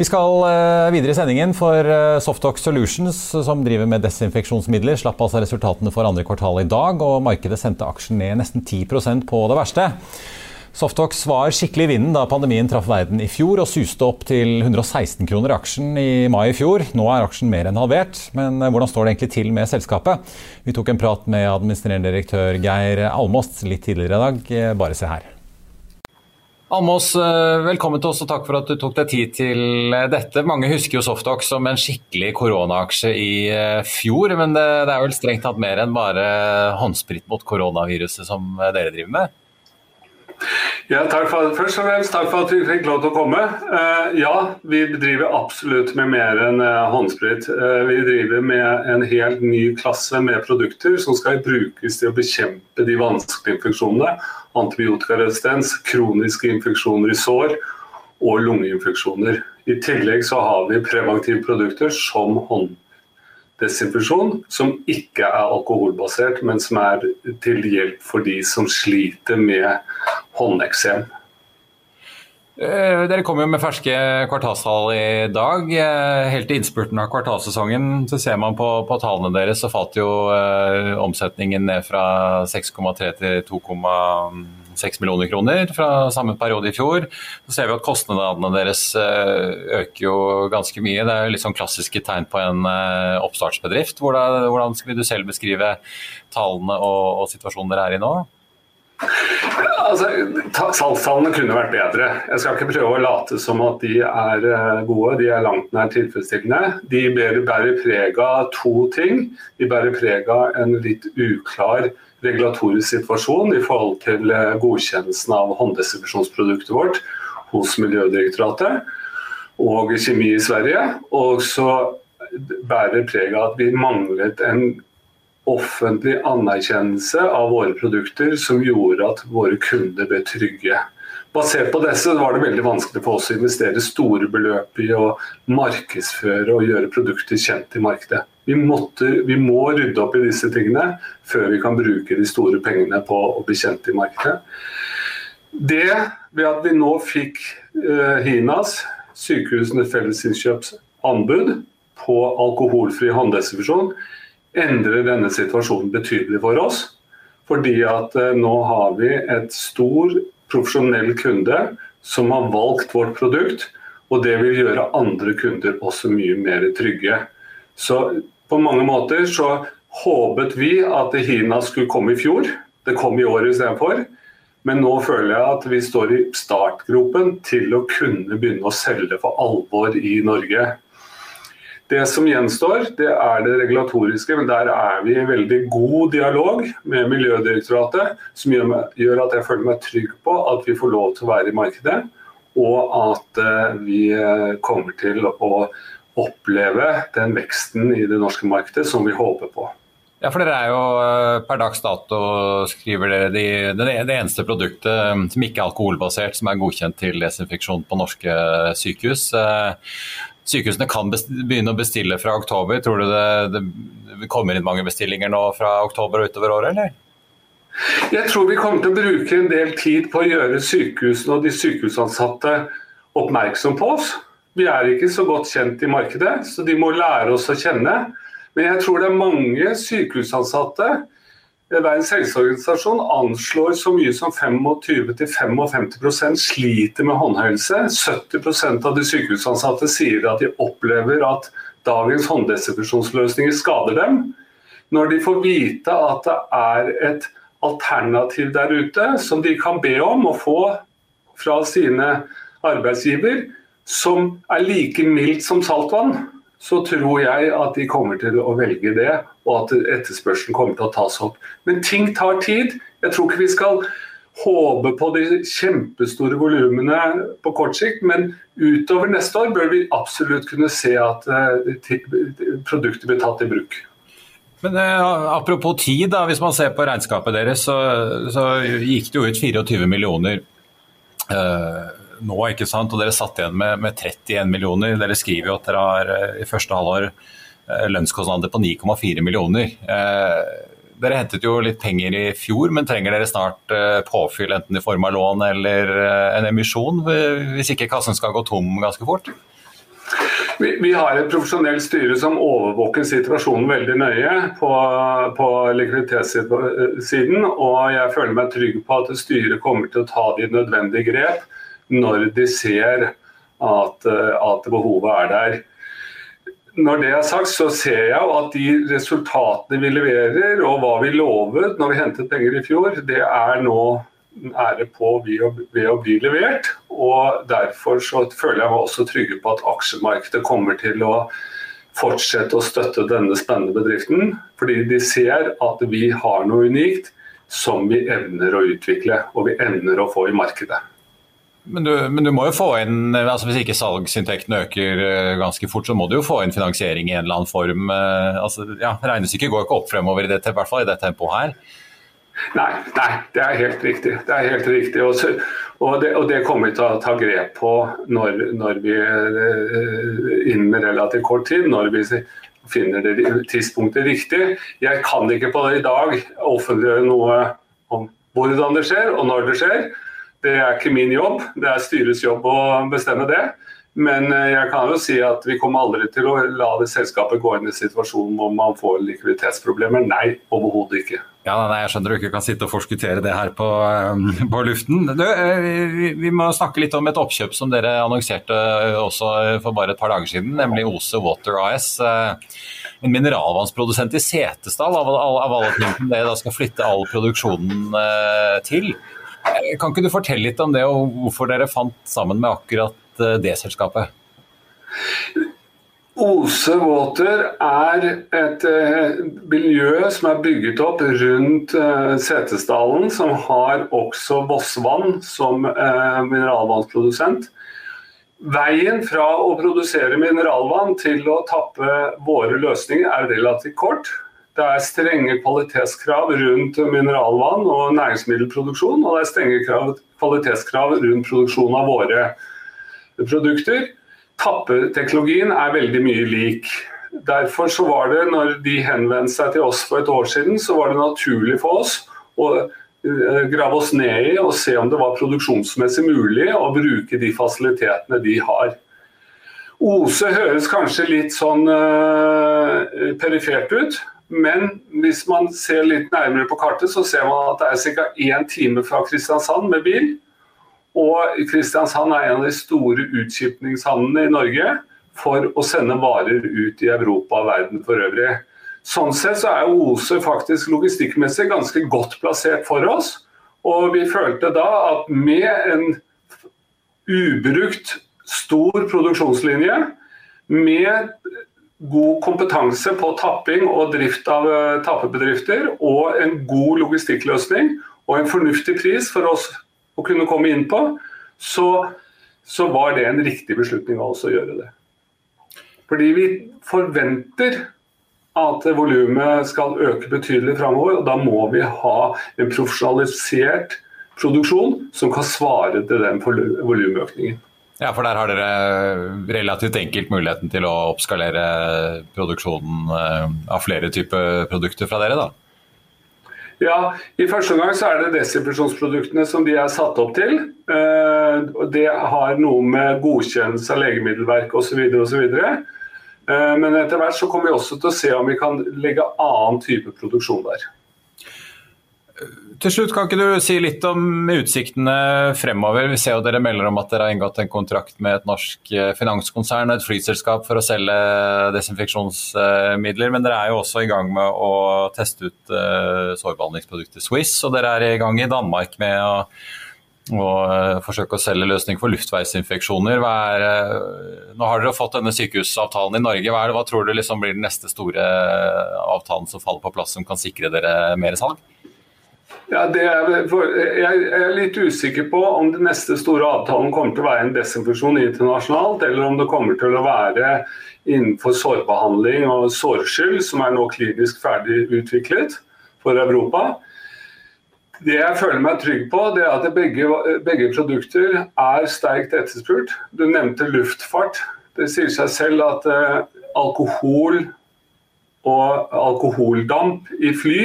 Vi skal eh, videre i sendingen, for eh, Softox Solutions, som driver med desinfeksjonsmidler, slapp altså resultatene for andre kvartal i dag, og markedet sendte aksjen ned nesten 10% på det verste. Softox var skikkelig i vinden da pandemien traff verden i fjor og suste opp til 116 kroner aksjen i mai i fjor. Nå er aksjen mer enn halvert, men eh, hvordan står det egentlig til med selskapet? Vi tok en prat med administrerende direktør Geir Almås litt tidligere i dag. Bare se her. Almås, eh, velkommen til oss og takk for at du tok deg tid til eh, dette. Mange husker jo Softox som en skikkelig koronaaksje i eh, fjor, men det, det er vel strengt tatt mer enn bare håndsprit mot koronaviruset som dere driver med? Ja, for, først og fremst takk for at vi fikk lov til å komme. Uh, ja, vi driver absolutt med mer enn uh, håndsprit. Uh, vi driver med en helt ny klasse med produkter som skal brukes til å bekjempe de vanskelige infeksjonene. Antibiotikaresistens, kroniske infeksjoner i sår og lungeinfeksjoner. I tillegg så har vi preventive produkter som hånddesinfeksjon, som ikke er alkoholbasert, men som er til hjelp for de som sliter med håndeksem. Eh, dere kom jo med ferske kvartalstall i dag. Eh, helt i innspurten av kvartalsesongen så ser man på, på tallene deres, så falt jo eh, omsetningen ned fra 6,3 til 2,6 millioner kroner fra samme periode i fjor. Så ser vi at kostnadene deres eh, øker jo ganske mye. Det er jo litt sånn klassiske tegn på en eh, oppstartsbedrift. Hvordan, hvordan vil du selv beskrive tallene og, og situasjonen dere er i nå? Altså, Salgstallene kunne vært bedre. Jeg skal ikke prøve å late som at de er eh, gode. De er langt nær tilfredsstillende. De bærer preg av to ting. De bærer preg av en litt uklar regulatorisk situasjon i forhold til eh, godkjennelsen av hånddistribusjonsproduktet vårt hos Miljødirektoratet og Kjemi i Sverige. Og så bærer preg av at vi manglet en offentlig anerkjennelse av våre produkter som gjorde at våre kunder ble trygge. Basert på disse var det veldig vanskelig for oss å investere store beløp i å markedsføre og gjøre produkter kjent i markedet. Vi, måtte, vi må rydde opp i disse tingene før vi kan bruke de store pengene på å bli kjent i markedet. Det ved at vi nå fikk eh, HINAS, Sykehusene Fellesinnkjøps anbud på alkoholfri hånddesinfeksjon, endrer denne situasjonen betydelig for oss. Fordi at eh, nå har vi et stor profesjonell kunde som har valgt vårt produkt. Og det vil gjøre andre kunder også mye mer trygge. Så på mange måter så håpet vi at Hina skulle komme i fjor. Det kom i år istedenfor. Men nå føler jeg at vi står i startgropen til å kunne begynne å selge for alvor i Norge. Det som gjenstår, det er det regulatoriske, men der er vi i veldig god dialog med Miljødirektoratet, som gjør at jeg føler meg trygg på at vi får lov til å være i markedet, og at eh, vi eh, kommer til å oppleve den veksten i det norske markedet som vi håper på. Ja, for dere er jo eh, per dags dato skriver dere de, det, det eneste produktet som ikke er alkoholbasert som er godkjent til desinfeksjon på norske sykehus sykehusene kan begynne å bestille fra oktober. Tror du det, det kommer inn mange bestillinger nå fra oktober og utover året, eller? Jeg tror vi kommer til å bruke en del tid på å gjøre sykehusene og de sykehusansatte oppmerksom på oss. Vi er ikke så godt kjent i markedet, så de må lære oss å kjenne. Men jeg tror det er mange sykehusansatte Verdens helseorganisasjon anslår så mye som 25-55% sliter med håndhelse. 70% av de sykehusansatte sier at de opplever at dagens hånddesinfeksjonsløsninger skader dem. Når de får vite at det er et alternativ der ute som de kan be om å få fra sine arbeidsgiver, som er like mildt som saltvann, så tror jeg at de kommer til å velge det, og at etterspørselen kommer til å tas opp. Men ting tar tid. Jeg tror ikke vi skal håpe på de kjempestore volumene på kort sikt, men utover neste år bør vi absolutt kunne se at eh, produktet blir tatt i bruk. Men eh, Apropos tid, da, hvis man ser på regnskapet deres, så, så gikk det jo ut 24 millioner uh, nå, ikke sant? og dere satt igjen med, med 31 millioner. Dere skriver jo at dere har uh, i første halvår lønnskostnader på 9,4 millioner. Dere hentet jo litt penger i fjor, men trenger dere snart påfyll enten i form av lån eller en emisjon, hvis ikke kassen skal gå tom ganske fort? Vi, vi, har et profesjonelt styre som overvåker situasjonen veldig nøye på, på likviditetssiden. Og jeg føler meg trygg på at styret kommer til å ta de nødvendige grep når de ser at, at behovet er der. Når det er sagt, så ser jeg at de resultatene vi leverer og hva vi lovet når vi hentet penger i fjor, det er nå ære på ved å, ved å, bli levert. og Derfor så føler jeg meg også trygge på at aksjemarkedet kommer til å fortsette å støtte denne spennende bedriften. Fordi de ser at vi har noe unikt som vi evner å utvikle og vi evner å få i markedet. Men du, men du må jo få inn, altså Hvis ikke salgsinntektene øker eh, ganske fort, så må du jo få inn finansiering i en eller annen form. Eh, altså, ja, Regnestykket går ikke opp fremover i det, i hvert fall i det tempoet her. Nei, nei, det er helt riktig. Det er helt riktig. Og, så, og, det, og det, kommer vi til å ta grep på når, når vi eh, innen relativt kort tid. Når vi finner det tidspunktet riktig. Jeg kan ikke på det i dag offentliggjøre noe om hvordan det skjer og når det skjer. Det er ikke min jobb, det er styrets jobb å bestemme det. Men eh, jeg kan jo si at vi kommer aldri til å la det selskapet gå inn i situasjonen hvor man får likviditetsproblemer. Nei, overhodet ikke. Ja, nei, Jeg skjønner du ikke kan sitte og forskuttere det her på, eh, på luften. Du, eh, vi må snakke litt om et oppkjøp som dere annonserte også for bare et par dager siden, nemlig Ose Water AS. En mineralvannsprodusent i Setesdal, av, av alle ting dere da skal flytte all produksjonen til. Kan ikke du fortelle litt om det, og hvorfor dere fant sammen med akkurat Eh, det selskapet? Ose Water er et uh, miljø som er bygget opp rundt Setesdalen, som har også Vossvann som mineralvannprodusent. Veien fra å produsere mineralvann til å tappe våre løsninger er relativt kort. Det er strenge kvalitetskrav rundt mineralvann og næringsmiddelproduksjon, og det er strenge kvalitetskrav rundt produksjon av våre produkter. Tappeteknologien er veldig mye lik. Derfor så var det, når de henvendte seg til oss for et år siden, så var det naturlig for oss å eh, grave oss ned i og se om det var produksjonsmessig mulig å bruke de fasilitetene de har. Ose høres kanskje litt sånn uh, perifert ut, men hvis man ser litt nærmere på kartet, så ser man at det er ca. én time fra Kristiansand med bil. Og Kristiansand er en av de store utskipningshavnene i Norge for å sende varer ut i Europa og verden for øvrig. Sånn sett så er Ose faktisk logistikkmessig ganske godt plassert for oss. Og vi følte da at med en ubrukt stor produksjonslinje, med god kompetanse på tapping og drift av eh, tappebedrifter, og en god logistikkløsning og en fornuftig pris for oss å kunne komme inn på, så, så var det en riktig beslutning av oss å gjøre det. Fordi vi forventer at volumet skal øke betydelig framover. Og da må vi ha en profesjonalisert produksjon som kan svare til den volumøkningen. Ja, for der har dere relativt enkelt muligheten til å oppskalere produksjonen eh, av flere typer produkter fra dere, da? Ja, I første omgang så er det desinfeksjonsproduktene som de er satt opp til. Eh, det har noe med godkjennelse av Legemiddelverket osv. osv. Eh, men etter hvert så kommer vi også til å se om vi kan legge annen type produksjon der. Til slutt, kan ikke du si litt om utsiktene fremover? Vi ser jo dere melder om at dere har inngått en kontrakt med et norsk eh, finanskonsern og et flyselskap for å selge desinfeksjonsmidler, men dere er jo også i gang med å teste ut sårbehandlingsproduktet Swiss, og dere er i gang i Danmark med å uh, forsøke å selge løsning for luftveisinfeksjoner. Er, nå har dere fått denne sykehusavtalen i Norge. Hva, det, hva tror du liksom blir den neste store avtalen som faller på plass, som kan sikre dere mer salg? Ja, er, jeg er litt usikker på om den neste store avtalen kommer til å være en desinfeksjon internasjonalt, eller om det kommer til å være innenfor sårbehandling og sårskyld, som er nå klinisk ferdig utviklet for Europa. Det jeg føler meg trygg på, det er at begge, begge produkter er sterkt etterspurt. Du nevnte luftfart. Det sier seg selv at eh, alkohol og alkoholdamp i fly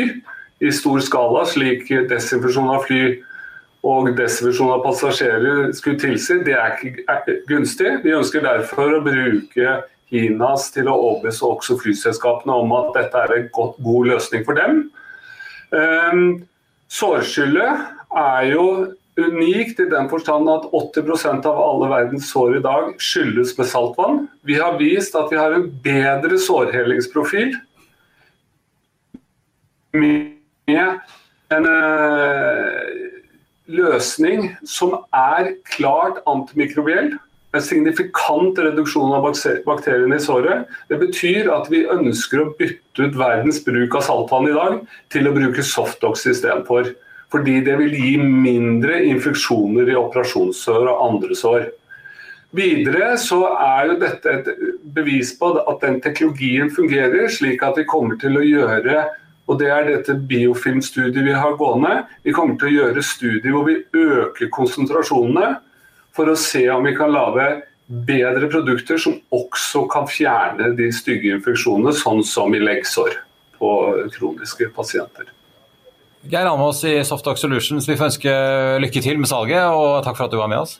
i stor skala, slik desinfusjon av fly og desinfusjon av passasjerer skulle tilsi, det er ikke gunstig. Vi ønsker derfor å bruke HINAS til å overbevise også flyselskapene om at dette er en god løsning for dem. Um, Sårskyllet er jo unikt i den forstand at 80% av alle verdens sår i dag skyldes med saltvann. Vi har vist at vi har en bedre sårhelingsprofil med en uh, løsning som er klart antimikrobiell. En signifikant reduksjon av bakteriene i såret. Det betyr at vi ønsker å bytte ut verdens bruk av saltvann i dag til å bruke softdox istedenfor. Fordi det vil gi mindre infeksjoner i operasjonssår og andre sår. Videre så er jo dette et bevis på at den teknologien fungerer, slik at vi kommer til å gjøre og det er dette biofilmstudiet vi har gående. Vi kommer til å gjøre studier hvor vi øker konsentrasjonene for å se om vi kan lage bedre produkter som også kan fjerne de stygge infeksjonene, sånn som i leggsår på kroniske pasienter. Geir Almås i Softox Solutions, vi får ønske lykke til med salget, og takk for at du var med oss.